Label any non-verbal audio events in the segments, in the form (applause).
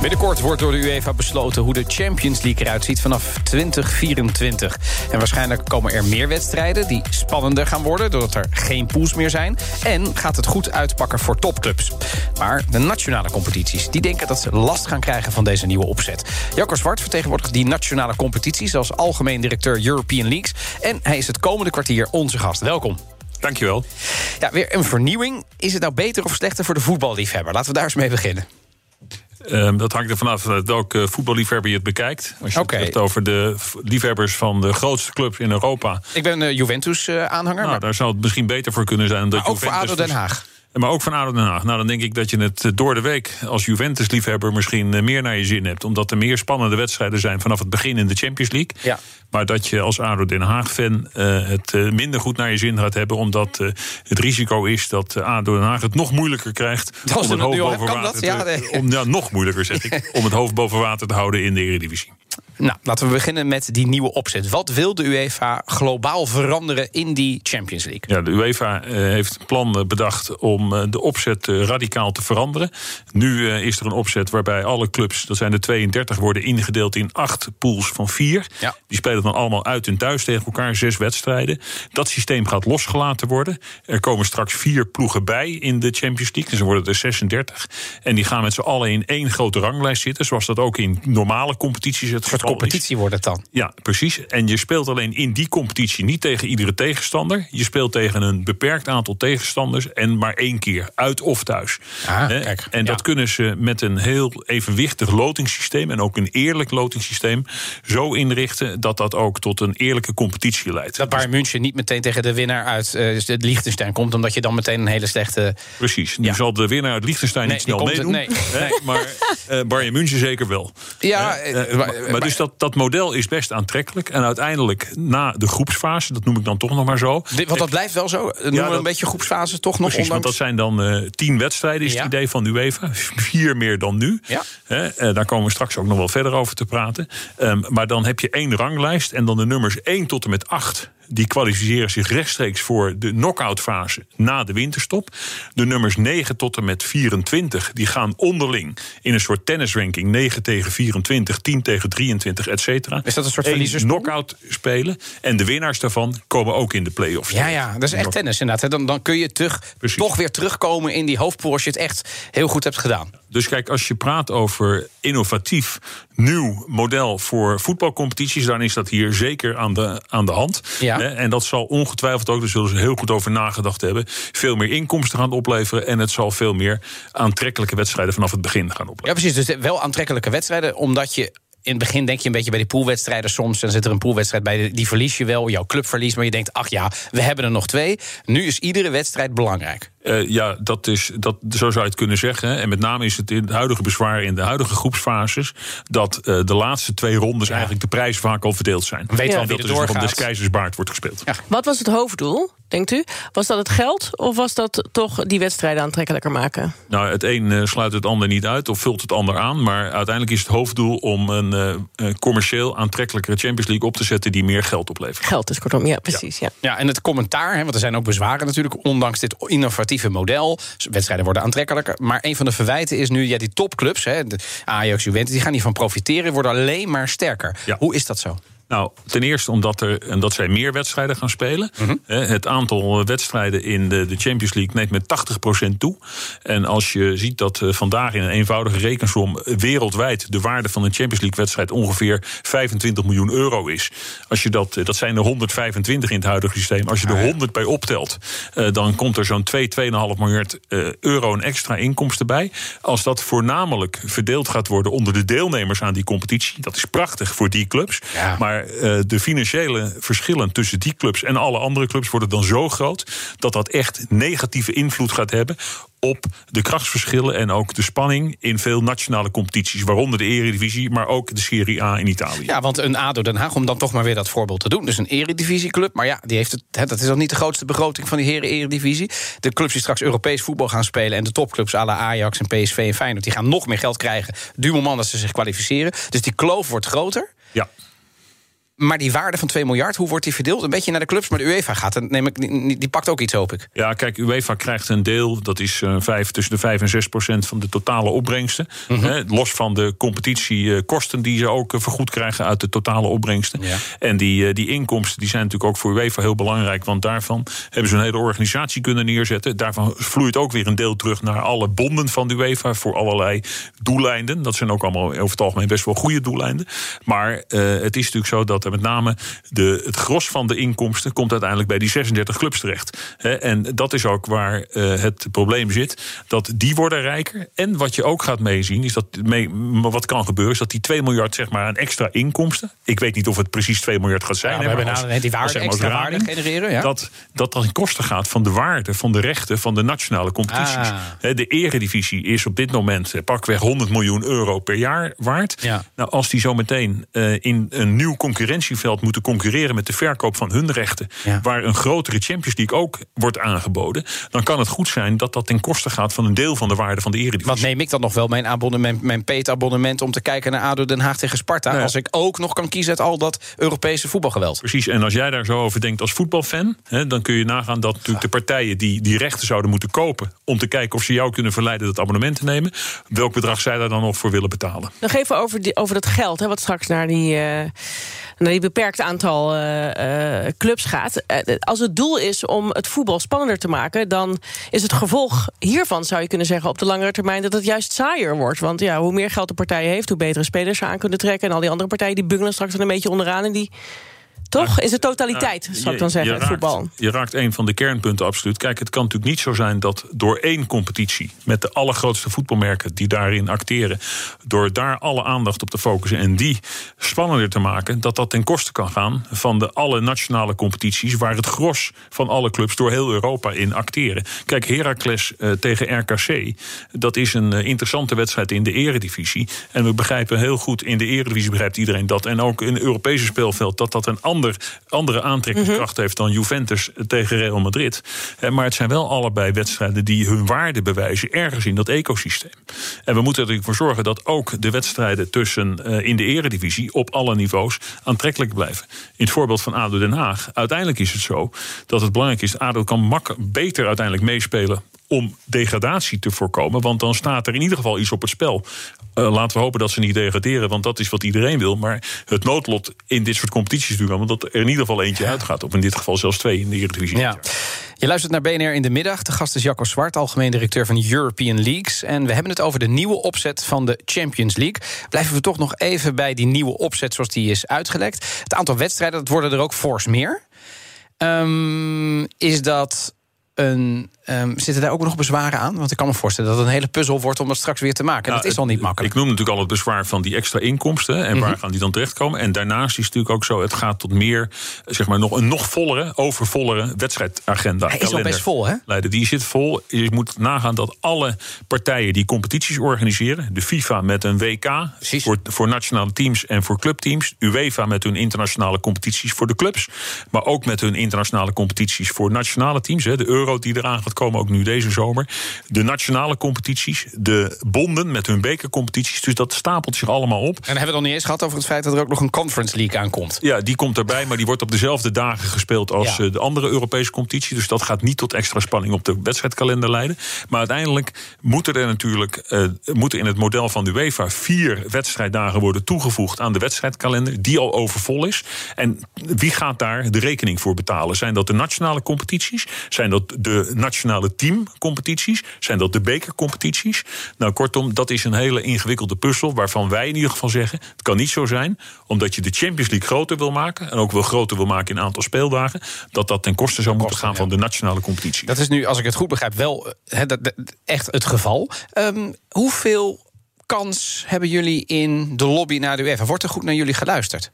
Binnenkort wordt door de UEFA besloten hoe de Champions League eruit ziet vanaf 2024. En waarschijnlijk komen er meer wedstrijden die spannender gaan worden... doordat er geen pools meer zijn. En gaat het goed uitpakken voor topclubs. Maar de nationale competities die denken dat ze last gaan krijgen van deze nieuwe opzet. Jacco Zwart vertegenwoordigt die nationale competities... als algemeen directeur European Leagues. En hij is het komende kwartier onze gast. Welkom. Dankjewel. Ja, weer een vernieuwing. Is het nou beter of slechter voor de voetballiefhebber? Laten we daar eens mee beginnen. Um, dat hangt er vanaf welke voetballiefhebber je het bekijkt. Als je okay. het hebt over de liefhebbers van de grootste clubs in Europa. Ik ben uh, Juventus-aanhanger. Uh, nou, maar... daar zou het misschien beter voor kunnen zijn. Dat maar ook Juventus voor ADO Den Haag. Maar ook van ADO Den Haag. Nou, dan denk ik dat je het door de week als Juventus-liefhebber misschien meer naar je zin hebt. Omdat er meer spannende wedstrijden zijn vanaf het begin in de Champions League. Ja. Maar dat je als ADO Den Haag-fan uh, het minder goed naar je zin gaat hebben. Omdat uh, het risico is dat ADO Den Haag het nog moeilijker krijgt. Dat om het hoofd boven water te, ja, nee. om, ja, nog moeilijker zeg ik. (laughs) om het hoofd boven water te houden in de Eredivisie. Nou, laten we beginnen met die nieuwe opzet. Wat wil de UEFA globaal veranderen in die Champions League? Ja, de UEFA uh, heeft een plan bedacht om uh, de opzet uh, radicaal te veranderen. Nu is er een opzet waarbij alle clubs, dat zijn er 32, worden ingedeeld in acht pools van vier. Ja. Die spelen dan allemaal uit en thuis tegen elkaar, zes wedstrijden. Dat systeem gaat losgelaten worden. Er komen straks vier ploegen bij in de Champions League, dus er worden er 36. En die gaan met z'n allen in één grote ranglijst zitten, zoals dat ook in normale competities het geval competitie wordt het dan. Ja, precies. En je speelt alleen in die competitie niet tegen iedere tegenstander. Je speelt tegen een beperkt aantal tegenstanders en maar één keer, uit of thuis. Ah, kijk, en dat kunnen ze met een heel evenwichtig lotingssysteem en ook een eerlijk lotingssysteem zo inrichten dat dat ook tot een eerlijke competitie leidt. Dat Bayern München niet meteen tegen de winnaar uit uh, Liechtenstein komt, omdat je dan meteen een hele slechte. Precies. Nu ja. zal de winnaar uit Liechtenstein nee, niet snel meedoen. Nee, nee. Maar uh, Bayern München zeker wel. Ja, uh, maar, maar, maar dus dat, dat model is best aantrekkelijk. En uiteindelijk, na de groepsfase, dat noem ik dan toch nog maar zo. Dit, want dat blijft wel zo? Noemen Ja, we een beetje groepsfase toch nog? Precies, want dat ondanks... zijn dan eh, tien wedstrijden, is Ja. het idee van UEFA. (laughs) Vier meer dan nu. Ja. Eh, daar komen we straks ook nog wel verder over te praten. Ehm, maar dan heb je één ranglijst en dan de nummers 1 tot en met 8. Die kwalificeren zich rechtstreeks voor de knock-out fase na de winterstop. De nummers 9 tot en met 24 die gaan onderling in een soort tennisranking. 9 tegen 24, 10 tegen 23, et cetera. Is dat een soort Eén verliezerspool? knock-out spelen. En de winnaars daarvan komen ook in de play-offs. Ja, ja, dat is echt tennis inderdaad. Dan, dan kun je terug, toch weer terugkomen in die hoofdpool als je het echt heel goed hebt gedaan. Dus kijk, als je praat over innovatief nieuw model voor voetbalcompetities, dan is dat hier zeker aan de, aan de hand. Ja. En dat zal ongetwijfeld ook, daar zullen ze heel goed over nagedacht hebben, veel meer inkomsten gaan opleveren. En het zal veel meer aantrekkelijke wedstrijden vanaf het begin gaan Ja, opleveren. precies. Dus wel aantrekkelijke wedstrijden, omdat je. In het begin denk je een beetje bij die poolwedstrijden soms. Dan zit er een poolwedstrijd bij, die verlies je wel. Jouw club verliest, maar je denkt, ach ja, we hebben er nog twee. Nu is iedere wedstrijd belangrijk. Eh, ja, dat is, dat, zo zou je het kunnen zeggen. hè. En met name is het in het huidige bezwaar in de huidige groepsfases dat eh, de laatste twee rondes eigenlijk de prijzen vaak al verdeeld zijn. Weet wel en wie dat er dus nog doorgaat. des keizers baard wordt gespeeld. Ja. Wat was het hoofddoel, denkt u? Was dat het geld of was dat toch die wedstrijden aantrekkelijker maken? Nou, het een eh, sluit het ander niet uit of vult het ander aan. Maar uiteindelijk is het hoofddoel om een commercieel aantrekkelijkere Champions League op te zetten die meer geld oplevert. Geld is kortom, ja, precies. Ja. Ja, en het commentaar, hè, want er zijn ook bezwaren natuurlijk, ondanks dit model. Wedstrijden worden aantrekkelijker. Maar een van de verwijten is nu, ja, die topclubs, hè, de Ajax, Juventus, die gaan hiervan profiteren, worden alleen maar sterker. Ja. Hoe is dat zo? Nou, ten eerste omdat, er, en dat zij meer wedstrijden gaan spelen. Hè, Het aantal wedstrijden in de, de Champions League neemt met 80% toe. En als je ziet dat eh, vandaag in een eenvoudige rekensom wereldwijd de waarde van een Champions League wedstrijd ongeveer 25 miljoen euro is. Als je dat, eh, dat zijn er 125 in het huidige systeem. Als je er 100 bij optelt, eh, dan komt er zo'n 2, 2,5 miljard eh, euro een extra inkomsten bij. Als dat voornamelijk verdeeld gaat worden onder de deelnemers aan die competitie, dat is prachtig voor die clubs. Ja. Maar Maar uh, de financiële verschillen tussen die clubs en alle andere clubs worden dan zo groot dat dat echt negatieve invloed gaat hebben op de krachtsverschillen en ook de spanning in veel nationale competities, waaronder de Eredivisie, maar ook de Serie A in Italië. Ja, want een ADO Den Haag, om dan toch maar weer dat voorbeeld te doen, dus een Eredivisieclub, maar ja, die heeft het, dat is al niet de grootste begroting van die heren Eredivisie. De clubs die straks Europees voetbal gaan spelen en de topclubs à la Ajax en PSV en Feyenoord, die gaan nog meer geld krijgen, du moment dat ze zich kwalificeren. Dus die kloof wordt groter. Ja. Maar die waarde van 2 miljard, hoe wordt die verdeeld? Een beetje naar de clubs, maar de UEFA gaat, neem ik, die, pakt ook iets, hoop ik. Ja, kijk, UEFA krijgt een deel, dat is uh, vijf, tussen de 5 en 6 procent van de totale opbrengsten. Mm los van de competitiekosten die ze ook uh, vergoed krijgen uit de totale opbrengsten. Ja. En die, uh, die inkomsten die zijn natuurlijk ook voor UEFA heel belangrijk, want daarvan hebben ze een hele organisatie kunnen neerzetten. Daarvan vloeit ook weer een deel terug naar alle bonden van de UEFA voor allerlei doeleinden. Dat zijn ook allemaal over het algemeen best wel goede doeleinden. Maar het is natuurlijk zo dat met name de, het gros van de inkomsten komt uiteindelijk bij die 36 clubs terecht. En dat is ook waar eh, het probleem zit. Dat die worden rijker. En wat je ook gaat meezien, is dat mee, wat kan gebeuren, is dat die 2 miljard zeg maar aan extra inkomsten. Ik weet niet of het precies 2 miljard gaat zijn. Ja, we hebben als, die waarde, extra waarde genereren. Ja? Dat, dat in kosten gaat van de waarde, van de rechten van de nationale competities. Ah. De eredivisie is op dit moment eh, pakweg 100 miljoen euro per jaar waard. Ja. Nou, als die zo meteen uh, in een nieuw concurrentie concurrentieveld moeten concurreren met de verkoop van hun rechten, waar een grotere Champions League ook wordt aangeboden, dan kan het goed zijn dat dat ten koste gaat van een deel van de waarde van de Eredivisie. Wat neem ik dan nog wel mijn abonnement, mijn peetabonnement om te kijken naar ADO Den Haag tegen Sparta, als ik ook nog kan kiezen uit al dat Europese voetbalgeweld? Precies, en als jij daar zo over denkt als voetbalfan, hè, dan kun je nagaan dat natuurlijk de partijen die die rechten zouden moeten kopen om te kijken of ze jou kunnen verleiden dat abonnement te nemen, welk bedrag zij daar dan nog voor willen betalen. Nog even over, die, over dat geld, hè, wat straks naar die. Uh naar die beperkt aantal uh, clubs gaat. Uh, als het doel is om het voetbal spannender te maken... dan is het gevolg hiervan, zou je kunnen zeggen... op de langere termijn dat het juist saaier wordt. Want ja, hoe meer geld de partij heeft... hoe betere spelers ze aan kunnen trekken. En al die andere partijen die bungelen straks een beetje onderaan... en die toch? Is het totaliteit, zou ik dan zeggen, je raakt, voetbal? Je raakt een van de kernpunten absoluut. Kijk, het kan natuurlijk niet zo zijn dat door één competitie... met de allergrootste voetbalmerken die daarin acteren... door daar alle aandacht op te focussen en die spannender te maken... dat dat ten koste kan gaan van de alle nationale competities... waar het gros van alle clubs door heel Europa in acteren. Kijk, Heracles uh, tegen RKC, dat is een uh, interessante wedstrijd in de eredivisie. En we begrijpen heel goed, in de eredivisie begrijpt iedereen dat... en ook in het Europese speelveld, dat dat een ander ander, andere aantrekkingskracht mhm. heeft dan Juventus tegen Real Madrid. Maar het zijn wel allebei wedstrijden die hun waarde bewijzen ergens in dat ecosysteem. En we moeten er voor zorgen dat ook de wedstrijden tussen uh, in de eredivisie op alle niveaus aantrekkelijk blijven. In het voorbeeld van ADO Den Haag, uiteindelijk is het zo dat het belangrijk is, ADO kan mak beter uiteindelijk meespelen om degradatie te voorkomen. Want dan staat er in ieder geval iets op het spel. Uh, laten we hopen dat ze niet degraderen, want dat is wat iedereen wil. Maar het noodlot in dit soort competities natuurlijk dat er in ieder geval eentje uitgaat. Of in dit geval zelfs twee in de Eredivisie. Ja. Je luistert naar BNR in de middag. De gast is Jacco Zwart, algemeen directeur van European Leagues. En we hebben het over de nieuwe opzet van de Champions League. Blijven we toch nog even bij die nieuwe opzet zoals die is uitgelekt. Het aantal wedstrijden, dat worden er ook fors meer. Um, is dat een Um, zitten daar ook nog bezwaren aan? Want ik kan me voorstellen dat het een hele puzzel wordt om dat straks weer te maken. Nou, dat is al niet makkelijk. Ik noem natuurlijk al het bezwaar van die extra inkomsten. En waar mhm. gaan die dan terechtkomen? En daarnaast is het natuurlijk ook zo: het gaat tot meer, zeg maar, nog een nog vollere, overvollere wedstrijdagenda. Hij is al best vol, hè? Leiden. Die zit vol. Je moet nagaan dat alle partijen die competities organiseren, de FIFA met een WK voor, voor nationale teams en voor clubteams, UEFA met hun internationale competities voor de clubs, maar ook met hun internationale competities voor nationale teams, hè, de Euro die eraan gaat komen ook nu deze zomer. De nationale competities, de bonden met hun bekercompetities. Dus dat stapelt zich allemaal op. En hebben we het nog niet eens gehad over het feit dat er ook nog een Conference League aankomt. Ja, die komt erbij, maar die wordt op dezelfde dagen gespeeld als eh, de andere Europese competitie. Dus dat gaat niet tot extra spanning op de wedstrijdkalender leiden. Maar uiteindelijk moeten er natuurlijk uh, moeten in het model van de UEFA vier wedstrijddagen worden toegevoegd aan de wedstrijdkalender, die al overvol is. En wie gaat daar de rekening voor betalen? Zijn dat de nationale competities? Zijn dat de nationale nationale teamcompetities? Zijn dat de bekercompetities? Nou, kortom, dat is een hele ingewikkelde puzzel waarvan wij in ieder geval zeggen: het kan niet zo zijn, omdat je de Champions League groter wil maken en ook wel groter wil maken in aantal speeldagen, dat dat ten koste zou moeten gaan van de nationale competitie. Dat is nu, als ik het goed begrijp, wel he, dat, echt het geval. Um, hoeveel kans hebben jullie in de lobby naar de UEFA? Wordt er goed naar jullie geluisterd?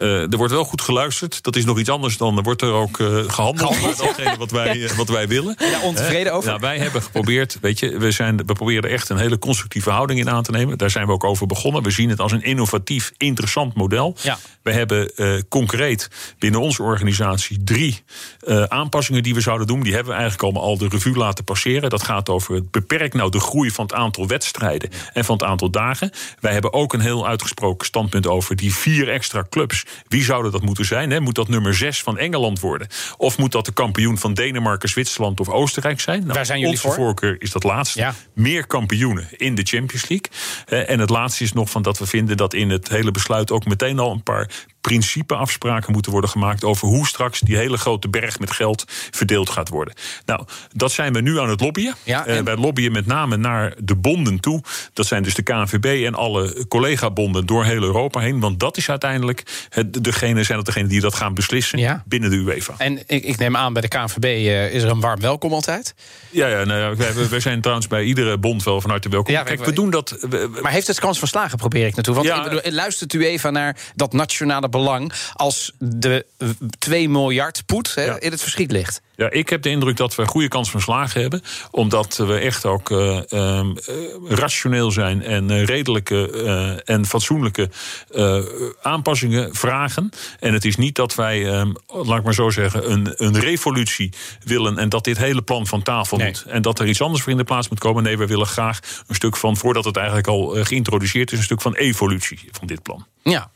Er wordt wel goed geluisterd. Dat is nog iets anders dan er wordt er ook gehandeld. met datgene wat wij, wat wij willen. Ja, ontevreden over? Nou, wij hebben geprobeerd, weet je, we, zijn, we proberen echt een hele constructieve houding in aan te nemen. Daar zijn we ook over begonnen. We zien het als een innovatief, interessant model. Ja. We hebben concreet binnen onze organisatie drie aanpassingen die we zouden doen. Die hebben we eigenlijk allemaal al de revue laten passeren. Dat gaat over het beperk nou de groei van het aantal wedstrijden en van het aantal dagen. Wij hebben ook een heel uitgesproken standpunt over die vier extra clubs. Wie zouden dat moeten zijn? Hè? Moet dat nummer zes van Engeland worden? Of moet dat de kampioen van Denemarken, Zwitserland of Oostenrijk zijn? Nou, Waar zijn jullie onze voor? voorkeur is dat laatste. Ja. Meer kampioenen in de Champions League. En het laatste is nog van dat we vinden dat in het hele besluit ook meteen al een paar principeafspraken moeten worden gemaakt over hoe straks die hele grote berg met geld verdeeld gaat worden. Nou, dat zijn we nu aan het lobbyen. Ja, Eh, en- wij lobbyen met name naar de bonden toe. Dat zijn dus de KNVB en alle collega-bonden door heel Europa heen. Want dat is uiteindelijk het, degene, zijn dat degene die dat gaan beslissen Ja. binnen de UEFA. En ik, ik neem aan, bij de KNVB eh, is er een warm welkom altijd. Ja, ja nou ja, wij, wij zijn trouwens bij iedere bond wel van harte welkom. Ja, Kijk, we- doen dat. we- Maar heeft het kans van slagen, probeer ik naartoe? Want Ja. ik bedoel, luistert u even naar dat nationale belang... als de eh, 2 miljard poet Ja. in het verschiet ligt? Ja, ik heb de indruk dat we een goede kans van slagen hebben. Omdat we echt ook eh, ehm, eh, rationeel zijn en eh, redelijke en fatsoenlijke aanpassingen vragen. En het is niet dat wij, ehm, laat ik maar zo zeggen, een, een revolutie willen. En dat dit hele plan van tafel Nee. moet. En dat er iets anders voor in de plaats moet komen. Nee, we willen graag een stuk van, voordat het eigenlijk al geïntroduceerd is, een stuk van evolutie van dit plan. Ja,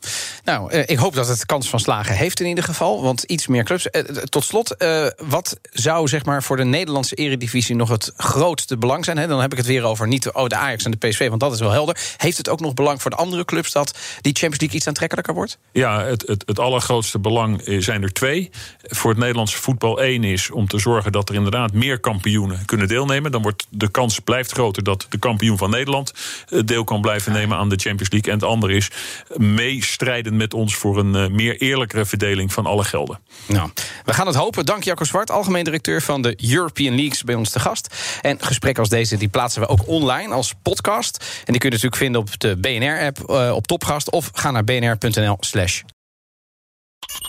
nou, eh, ik hoop dat het kans van slagen heeft in ieder geval. Want iets meer clubs. Eh, eh, tot slot, wat zou zeg maar voor de Nederlandse eredivisie nog het grootste belang zijn? Dan heb ik het weer over niet de, oh, de Ajax en de PSV, want dat is wel helder. Heeft het ook nog belang voor de andere clubs dat die Champions League iets aantrekkelijker wordt? Ja, het, het, het allergrootste belang zijn er twee. Voor het Nederlandse voetbal één is om te zorgen dat er inderdaad meer kampioenen kunnen deelnemen. Dan wordt de kans blijft groter dat de kampioen van Nederland deel kan blijven nemen aan de Champions League. En het andere is meestrijden met ons voor een eh, meer eerlijkere verdeling van alle gelden. Nou, we gaan het hopen. Dank Jacco Zwart, algemeen directeur van de European Leagues, bij ons te gast. En gesprekken als deze die plaatsen we ook online als podcast. En die kun je natuurlijk vinden op de BNR-app eh, op Topgast of ga naar bnr.nl/slash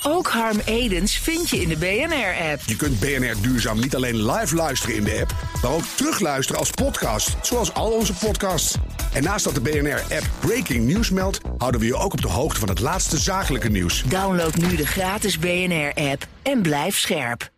Ook Harm Edens vind je in de BNR-app. Je kunt BNR Duurzaam niet alleen live luisteren in de app, maar ook terugluisteren als podcast, zoals al onze podcasts. En naast dat de BNR-app Breaking News meldt, houden we je ook op de hoogte van het laatste zakelijke nieuws. Download nu de gratis BNR-app en blijf scherp.